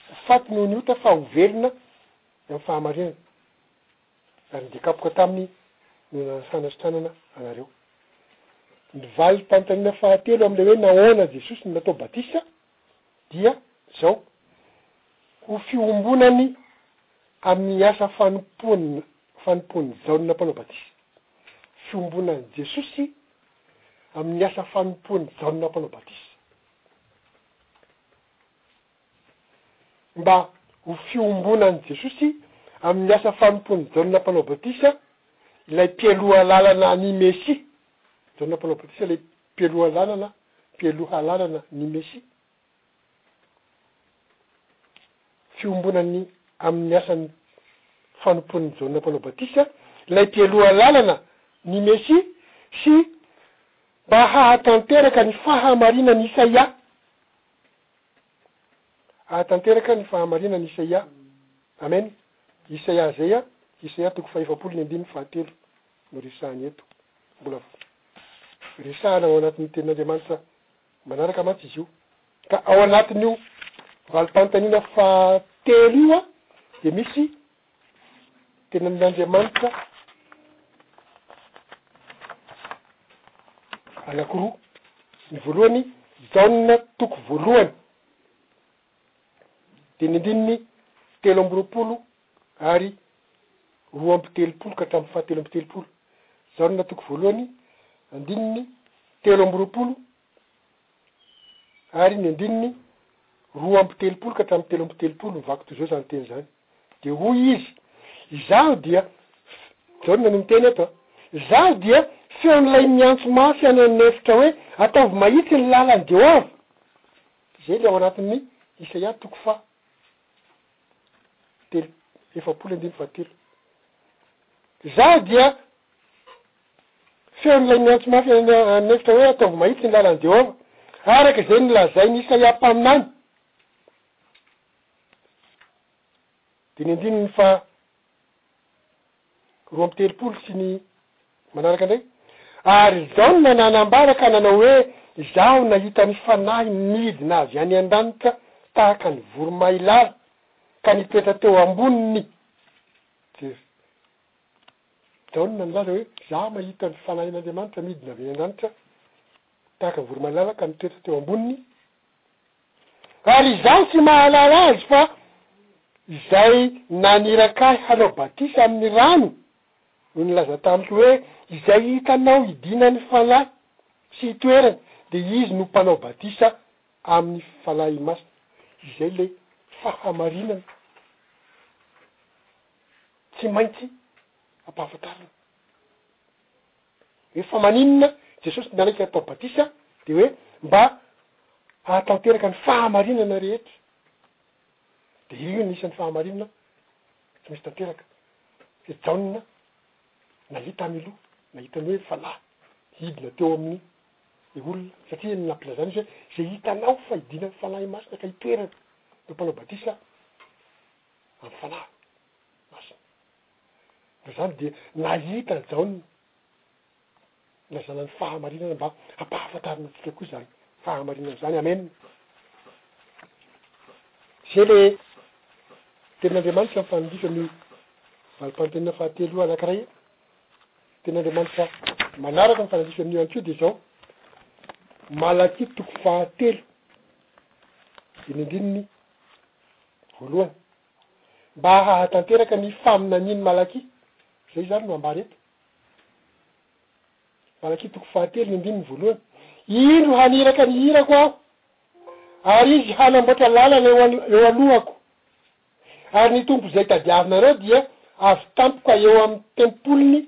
ho faty noho ny ota fa ho velona ny amin'ny fahamarinana. ary ny dia kapoka taminy no nanasana sy nanana anareo. Ny valim-panontaniana fahatelo amin'ilay hoe nahoana Jesosy no natao batisa dia izao, ho fiombonany amin'ny asa fanompoana fanompoan'i Jaona mpanao batisa. Fiombonan'i Jesosy amin'ny asa fanompoan'i Jaona mpanao batisa. mba ho fiombonan'i Jesosy amin'ny asa fanompoan'i Jaona Mpanao Batisa, ilay mpialoha lalana ny Mesia. Jaona Mpanao Batisa ilay mpialoha lalana, mpialoha lalana ny Mesia. Fiombonany amin'ny asan'ny fanompoan'i Jaona Mpanao Batisa, ilay mpialoha lalana ny Mesia, sy mba hahatanteraka ny fahamarinan'i Isaia Ahatanteraka ny fahamarinan' Isaia. Amena. Isaia Zeia, Isaia toko fahaefapolo ny andininy fahatelo no resahany eto. Mbola resahana ao anatin' ny Tenin' Andriamanitra manaraka mantsy izy io. Ka ao anatin' io valim-panontaniana fahatelo io dia misy. Teny amin' Andriamanitra anakiroa, ny voalohany Jaona toko voalohany dimy ambin'ny telo amby roapolo ary roa amby telopolo ka hatramin'ny fahatelo amby telopolo, Jaona toko voalohany andininy telo amby roapolo Ary ny andininy roa amby telopolo ka hatramin'ny telo amby telopolo mivaky toy izao izany teny izany. Dia hoy Izy, Izaho dia, Jaona no miteny eto an, Izaho dia feon'Ilay miantso mafy any an'efitra hoe, Ataovy mahitsy ny lalan'i Jehovah! Izay ilay ao anatin'ny Isaia toko faha telo, efapolo andininy fahatelo. Izaho dia Feon'ilay miantso mafy eny an'efitra hoe, Ataovy mahitsy ny lalan'i Jehovah, araka izay nolazain'i Isaia mpaminany. Diny andininy faha roa amby telopolo sy ny manaraka indray, Ary Jaona nanambara ka nanao hoe, Izaho nahita ny Fanahy nidina avy any an-danitra tahaka ny voromailala, ka nipetra teo amboniny. Jer. Jaona nilaza hoe, Izaho mahita ny Fanahin'Andriamanitra midina avy any an-danitra tahaka ny voromalalaka mitoetra teo amboniny, ary izaho tsy mahalala Azy, fa Izay naniraka ahy hanao batisa amin'ny rano no nilaza tamiko hoe, Izay hitanao hidina ny Fanahy sy hitoerany, dia Izy no mpanao batisa amin'ny Fanahy Masina. Izay ilay fahamarinana. Tsy maintsy ampahafantarina hoe fa maninona Jesosy nanaiky hatao batisa dia hoe mba hahatanteraka ny fahamarinana rehetra dia io no isan'ny fahamarinana tsy misy tanteraka satria Jaona nahita miloha nahita ny hoe fanahy hidina teo amin'ny le olona satria ny nampilazany izy hoe izay hitanao fa hidinan'ny fanahy masina ka hitoerany ireo mpanao batisa amin'ny fanahy masina. Noho izany dia nahita Jaona ilay zanany fahamarinana mba hampahafantarina antsika koa izany fahamarinana izany. Amena. Izay ilay tenin'Andriamanitra mifanandrify amin'io valim-panontaniana fahatelo anankiray io. Tenin'Andriamanitra manaraka mifanandrify amin'io ihany koa dia izao, Malakia toko fahatelo, dimy ambin'ny voalohany. mba hahatanteraka ny faminanian'i Malakia. Izay izany no ambara eto. Malakia toko fahatelo, ny andininy voalohany. Indro haniraka ny hirako aho, ary izy hanamboatra lalana eo an, eo alohako. Ary ny Tompo izay tadiavinareo dia avy tampoka eo amin'ny tempoliny,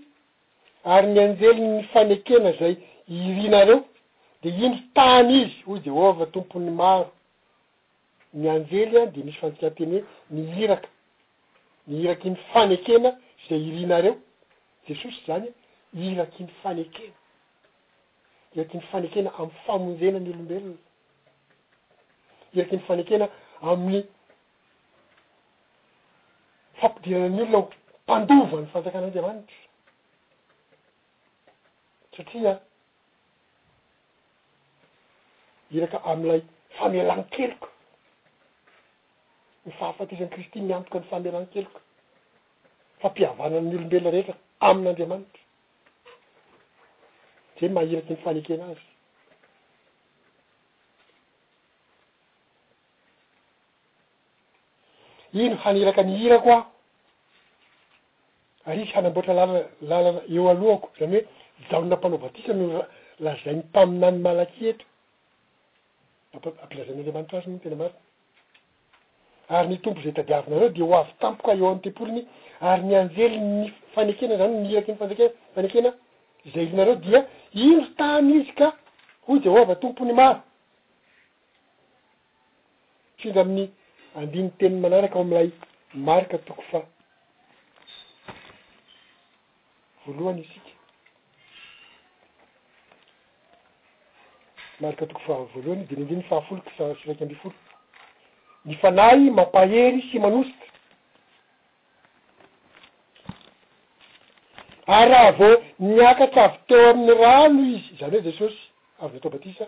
ary ny anjelin'ny fanekena izay irinareo dia indro tany izy, hoy Jehovah Tompon'ny maro. ny anjely dia misy fandikan-teny hoe ny iraka, ny iraky ny fanekena izay irinareo, Jesosy izany iraky ny fanekena, iraky ny fanekena amin'ny famonjena ny olombelona, iraky ny fanekena amin'ny fampidirana ny olona ho mpandova ny fanjakan'Andriamanitra, satria Iraka amin'ilay famelan-keloka. Ny fahafatesan'i Kristy miantoka ny famelan-keloka, fampihavanana ny olombelona rehetra amin'Andriamanitra. Izay maha iraky ny fanekena azy. Ino haniraka ny irako aho? Ary izy hanamboatra lalana eo alohako, izany hoe Jaona Mpanao Batisa no lazain'ny mpaminany Malakia eto, ampilazain'Andriamanitra azy moa ny tena marina, ary ny Tompo izay tadiavinareo dia ho avy tampoka eo amin'ny tempoliny, ary ny anjelin'ny fanekena, izany hoe ny iraky ny fanekena, izay irinareo dia indro tany izy ka, hoy Jehovah Tompon'ny maro. Mitranga amin'ny andinin-teny manaraka ao amin'ilay Marka toko faha voalohany isika. Marka toko faha voalohany, dimy ambin'ny fahafolo sy iraika ambin'ny folo. Ny Fanahy mampahery sy manosika. Ary raha vao niakatra avy teo amin'ny rano Izy, izany hoe Jesosy, avy natao batisa,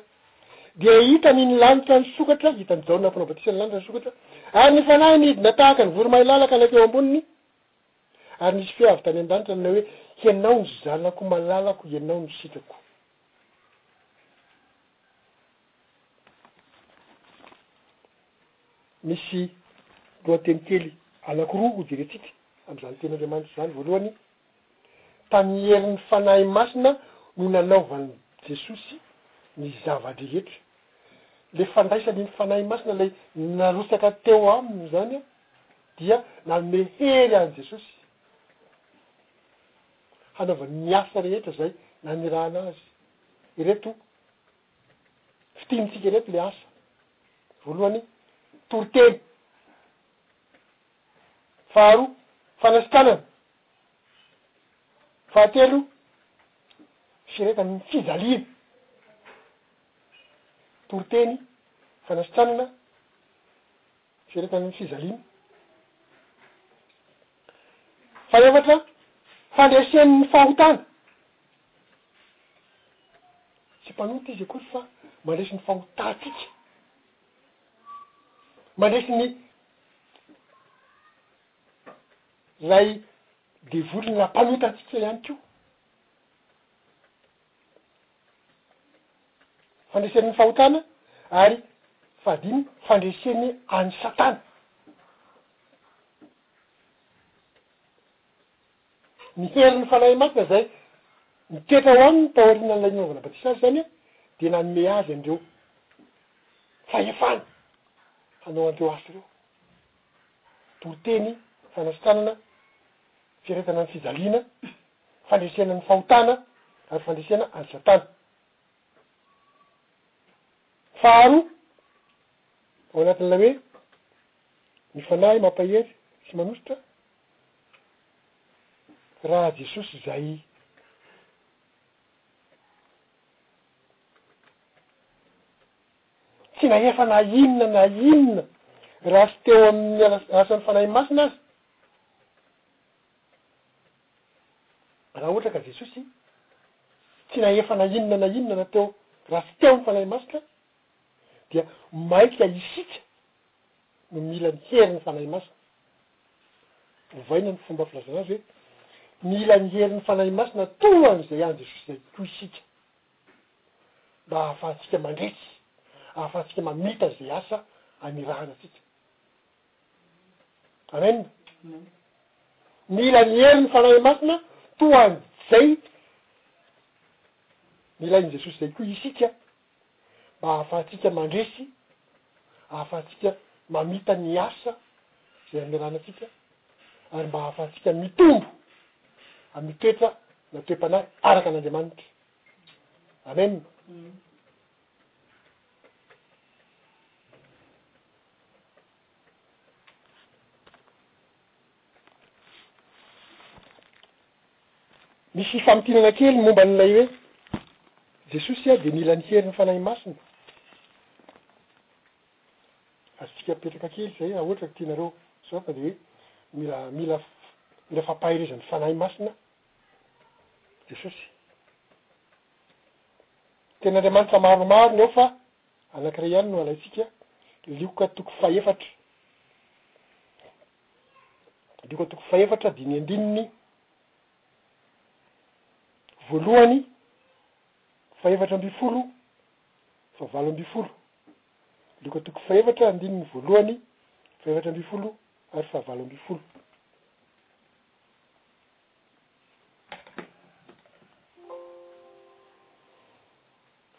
dia hitany ny lanitra nisokatra, hitan'i Jaona mpanao batisa ny lanitra nisokatra, ary ny Fanahy nidina tahaka ny voromahilalaka naika eo amboniny, ary nisy feo avy tany an-danitra nanao hoe, Hianao no Zanako malalako, Hianao no sitrako. Misy lohateny kely anankiroa hojerentsika amin'izany Tenin'Andriamanitra izany. Voalohany, tamin'ny herin'ny Fanahy Masina no nanaovan'i Jesosy ny zava-drehetra. Ilay fandraisan'ny Fanahy Masina, ilay narotsaka teo Aminy izany, dia nanome hery an'i Jesosy hanaovany ny asa rehetra izay nanirahana Azy. Ireto Fitihintsika ireto le asa. Voalohany, toriteny. Faharoa, fanasitrànana. Fahatelo, firehetan'ny fijaliana. Toriteny, fanasitranana, firehetan'ny fijaliana. Fahefatra, fandresen'ny fahotana. Tsy mpanota izy akory fa mandresy ny fahotantsika, mandresy ny lay devoly na mpanota antsika ihany koa. Fandreseny ny fahotana ary fahadimy fandreseny an'i satana. Ny herin'ny Fanahy Masina izay nitoetra ao aminy taorian'ilay nanaovana batisa azy izany dia nanome azy an'ireo fahefana hanao an'ireo asa ireo, toriteny, fanasitranana, fiaretana ny fijaliana, fandresena ny fahotana ary fandresena an'i Satana. Faharoa, ao anatin'ilay hoe ny Fanahy mampahery sy manosotra, Raha Jesosy izay tsy nahefa na inona na inona raha tsy teo amin'ny alalan'ny Fanahy Masina aza, raha ohatra ka Jesosy tsy nahefa na inona na inona na teo raha tsy teo ny Fanahy Masina aza, dia mainka isika no mila ny herin'ny Fanahy Masina. Ovaina ny fomba filazana azy hoe, Mila ny herin'ny Fanahy Masina toa an'izay an'i Jesosy izay koa isika, mba hahafahantsika mandresy, hahafahantsika mamita izay asa anirahana antsika. Amen! Mila ny herin'ny Fanahy Masina toa an'izay nilain'i Jesosy izay koa isika, mba ahafahantsika mandresy, ahafahantsika mamita ny asa izay hamerana antsika ary mba ahafahantsika mitombo amin'ny toetra na toe-panahy araka an'Andriamanitra. Amen. Misy fifampintinana kely momba an'ilay hoe Jesosy aho dia mila ny herin'ny Fanahy Masina. Azontsika apetraka kely izay raha ohatra ka tianareo soratana dia hoe mila mila mila fampaherezan'ny Fanahy Masina Jesosy. Teny Andriamanitra maromaro ny ao fa anankiray ihany no alaintsika, Lioka toko fahefatra. Andiko antoko fahefatra dimy andininy voalohany fahefatra ambin'ny folo fahavalo ambin'ny folo. Andiko antoko fahefatra andininy voalohany fahefatra ambin'ny folo ary fahavalo ambin'ny folo.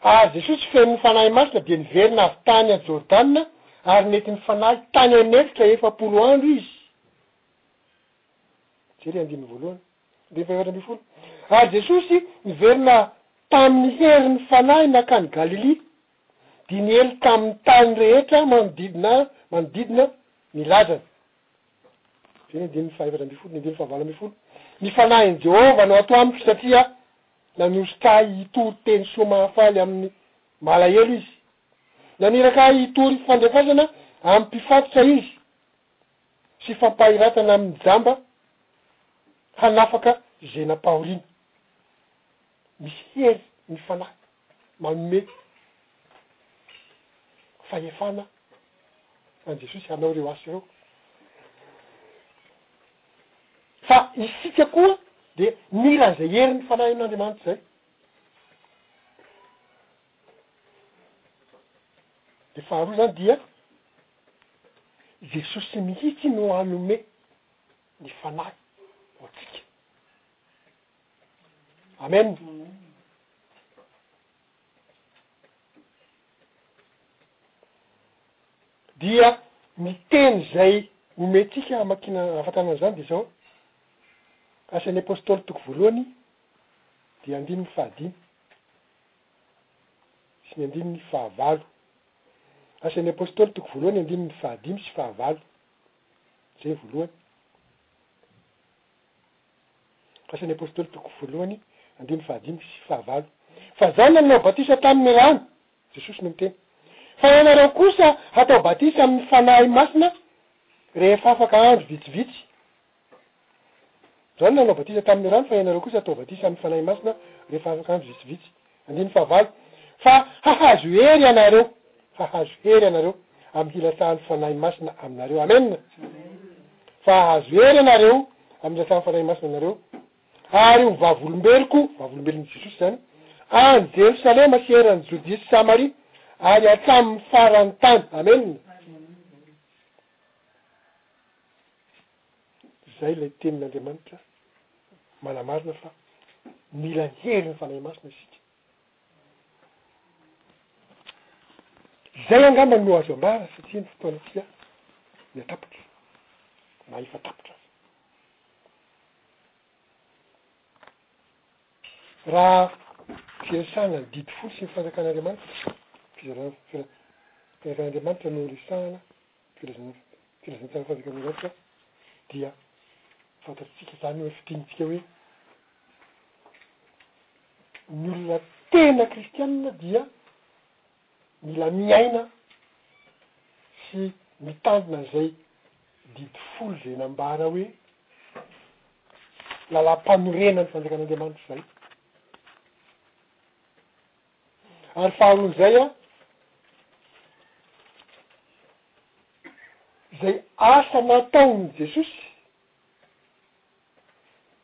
Fa ary Jesosy feno ny Fanahy Masina dia niverina avy tany an-Jordana ary nety ny Fanahy tany an'efitra efapolo andro Izy. Jereo andininy voalohany, andininy fahefatra ambin'ny folo. Ary Jesosy niverina tamin'ny herin'ny Fanahy nankany Galilia, dia niely tamin'ny tany rehetra manodidina manodidina ny lazany. Jereo andininy fahefatra ambin'ny folo, ny andininy fahavalo ambin'ny folo. Ny Fanahin'i Jehovah no ato amiko, satria. Nanosika ahy hitory teny soa mahafaly amin'ny malahelo izy. Naniraka ahy hitory fandefasana amin'ny mpifatotra izy sy fampahiratana amin'ny jamba hanafaka zenam-pahoriana. Misy hery ny Fanahy manome fahefana an'i Jesosy hanao ireo asa ireo. Fa isika koa dia mila izay herin'ny Fanahin'Andriamanitra izay. Dia faharoa izany dia, Jesosy mihitsy no hanome ny Fanahy ho antsika. Amen. dia ny teny izay omentsika hamakiana hahafantarana an'izany dia izao, Asan'ny Apôstôly toko voalohany dia andininy fahadimy sy ny andininy fahavalo. Asan'ny Apôstôly toko voalohany andininy fahadimy sy fahavalo. Izay voalohany. Asan'ny Apostoly toko voalohany andininy fahadimy sy fahavalo Fa izao no nanao batisa tamin'ny rano, Jesosy no miteny, fa ianareo kosa hatao batisa amin'ny Fanahy Masina rehefa afaka andro vitsivitsy. Izao no nanao batisa tamin'ny rano, fa ianareo kosa hatao batisa amin'ny Fanahy Masina rehefa afaka andro vitsivitsy. Andininy fahavalo, Fa hahazo hery ianareo, hahazo hery ianareo amin'ny hilatsahan'ny Fanahy Masina aminareo. Amena. Fa hahazo hery ianareo amin'ny hilatsahan'ny Fanahy Masina aminareo, ary ho vavolombeloko, vavolombelon'i Jesosy izany, any Jerosalema sy eran'i Jodia sy Samaria, ary hatramin'ny faran'ny tany. Amena. Izay ilay tenin'Andriamanitra manamarina fa mila ny herin'ny Fanahy Masina isika. Izay angamba no azo ambara satria ny fotoana tia ny atapitra na efa tapitra aza. Raha firesahana ny didy folo sy ny fanjakan'Andriamanitra, fizarana ny fizaran'ny fianjakan'Andriamanitra no resahana Fikirizan-tsara fanjakana iray koa dia fantatsika izany hoe fidinitsika hoe ny olona tena kristianina dia mila miaina sy mitandrina an'izay didy folo izay nambara hoe lalam-panorenan'ny fanjakan'Andriamanitra izay. Ary faha roa izay an, izay asa nataon'i Jesosy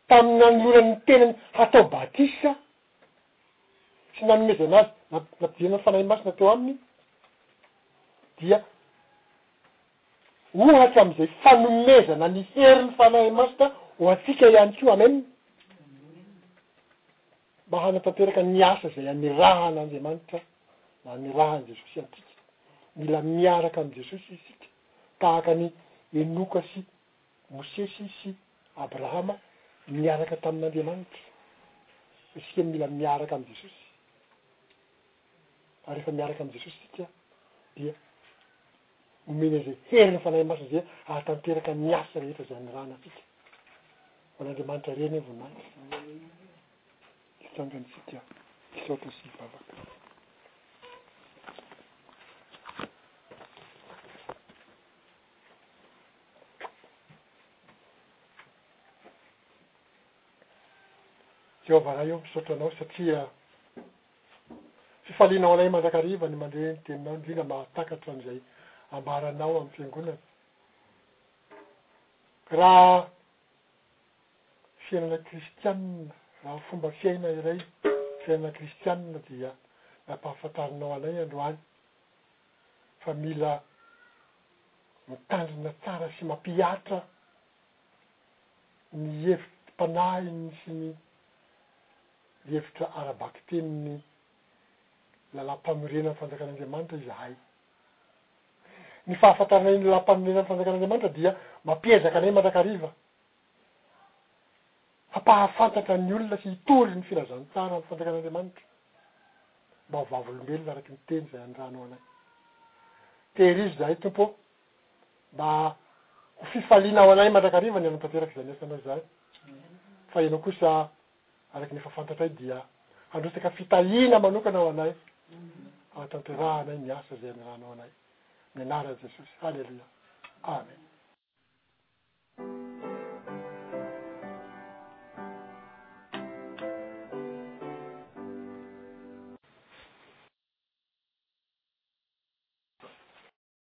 tamin'ny nanolorany ny tenany hatao batisa sy nanomezana azy namp- nampidirana ny Fanahy Masina teo aminy dia ohatra amin'izay fanomezana ny herin'ny Fanahy Masina ho antsika ihany koa. Amen. mba hanatanteraka ny asa izay anirahan'Andriamanitra na anirahan'i Jesosy antsika. Mila miaraka amin'i Jesosy isika tahaka an'i Enoka sy Mosesy sy Abrahama niaraka tamin'Andriamanitra. Isika mila miaraka amin'i Jesosy ary rehefa miaraka amin'i Jesosy isika dia omena izay hery ny Fanahy Masina izay hahatanteraka ny asa rehetra izay anirahana antsika. Ho an'Andriamanitra irery ny voninahitra. Hitsangantsika hisaotra sy hivavaka. Jehovah Ray ô, misaotra Anao satria. Fifaliana ho anay mandrakariva ny mandre ny teninao, indrindra mahatakatra an'izay ambaranao amin'ny Fiangonana. Raha fiainana kristianina, raha fomba fiaina iray fiainana kristianina dia nampahafantarinao anay androany fa mila mitandrina tsara sy mampihatra ny hevitry ny Mpanahin'ny sy ny hevitra ara-bakitenin'ny Lalàm-panorenan'ny Fanjakan'Andriamanitra izahay. Ny fahafantaranay ny Lalàm-panorenan'ny Fanjakan'Andriamanitra dia mampiezaka anay mandrakariva hampahafantatra ny olona sy hitory ny filazantsara amin'ny Fanjakan'Andriamanitra, mba ho vavolombelona araky ny teny izay anindranao anay. Tehirizo izahay, Tompo ô, mba ho fifaliana ho anay mandrakariva ny hanatanteraka izay niasanao izay, fa Ianao kosa araka ny efa fantatray dia handrotsaka fitahiana manokana ho anay ahatanterahanay ny asa izay ianaranao anay amin'ny anaran'i Jesosy haleloia amen.